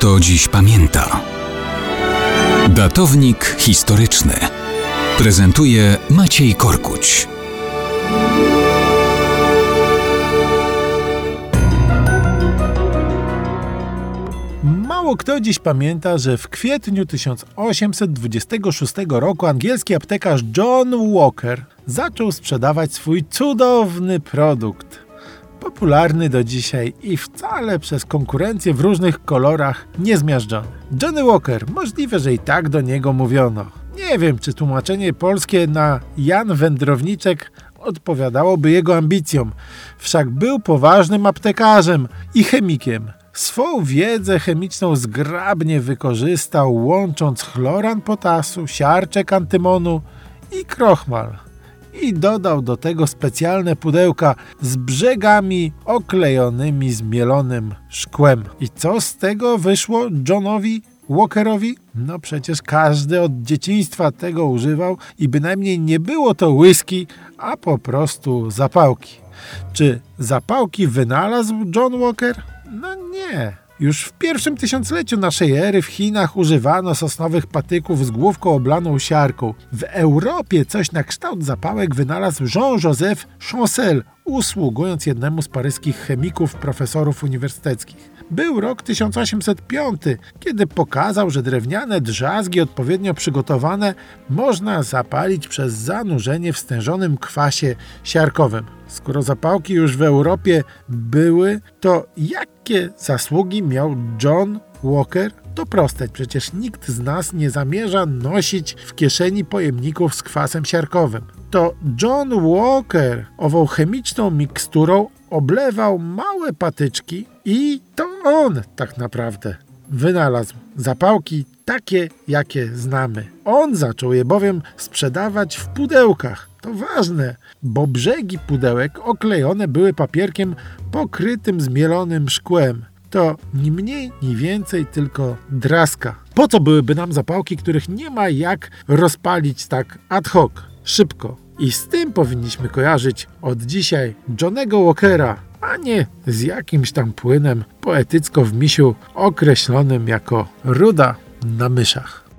kto dziś pamięta. Datownik historyczny prezentuje Maciej Korkuć. Mało kto dziś pamięta, że w kwietniu 1826 roku angielski aptekarz John Walker zaczął sprzedawać swój cudowny produkt. Popularny do dzisiaj i wcale przez konkurencję w różnych kolorach nie zmiażdżony. Johnny Walker, możliwe, że i tak do niego mówiono. Nie wiem, czy tłumaczenie polskie na Jan Wędrowniczek odpowiadałoby jego ambicjom. Wszak był poważnym aptekarzem i chemikiem. Swą wiedzę chemiczną zgrabnie wykorzystał, łącząc chloran potasu, siarczek antymonu i krochmal. I dodał do tego specjalne pudełka z brzegami oklejonymi zmielonym szkłem. I co z tego wyszło Johnowi Walkerowi? No przecież każdy od dzieciństwa tego używał i bynajmniej nie było to whisky, a po prostu zapałki. Czy zapałki wynalazł John Walker? No nie. Już w pierwszym tysiącleciu naszej ery w Chinach używano sosnowych patyków z główką oblaną siarką. W Europie coś na kształt zapałek wynalazł Jean-Joseph Chancel, usługując jednemu z paryskich chemików, profesorów uniwersyteckich. Był rok 1805, kiedy pokazał, że drewniane drzazgi odpowiednio przygotowane można zapalić przez zanurzenie w stężonym kwasie siarkowym. Skoro zapałki już w Europie były, to jakie zasługi miał John Walker? To proste, przecież nikt z nas nie zamierza nosić w kieszeni pojemników z kwasem siarkowym. To John Walker ową chemiczną miksturą oblewał małe patyczki i to on tak naprawdę wynalazł zapałki takie, jakie znamy. On zaczął je bowiem sprzedawać w pudełkach. To ważne, bo brzegi pudełek oklejone były papierkiem pokrytym zmielonym szkłem. To ni mniej, ni więcej, tylko draska. Po co byłyby nam zapałki, których nie ma jak rozpalić tak ad hoc, szybko? I z tym powinniśmy kojarzyć od dzisiaj Johnego Walkera, a nie z jakimś tam płynem poetycko w misiu określonym jako ruda na myszach.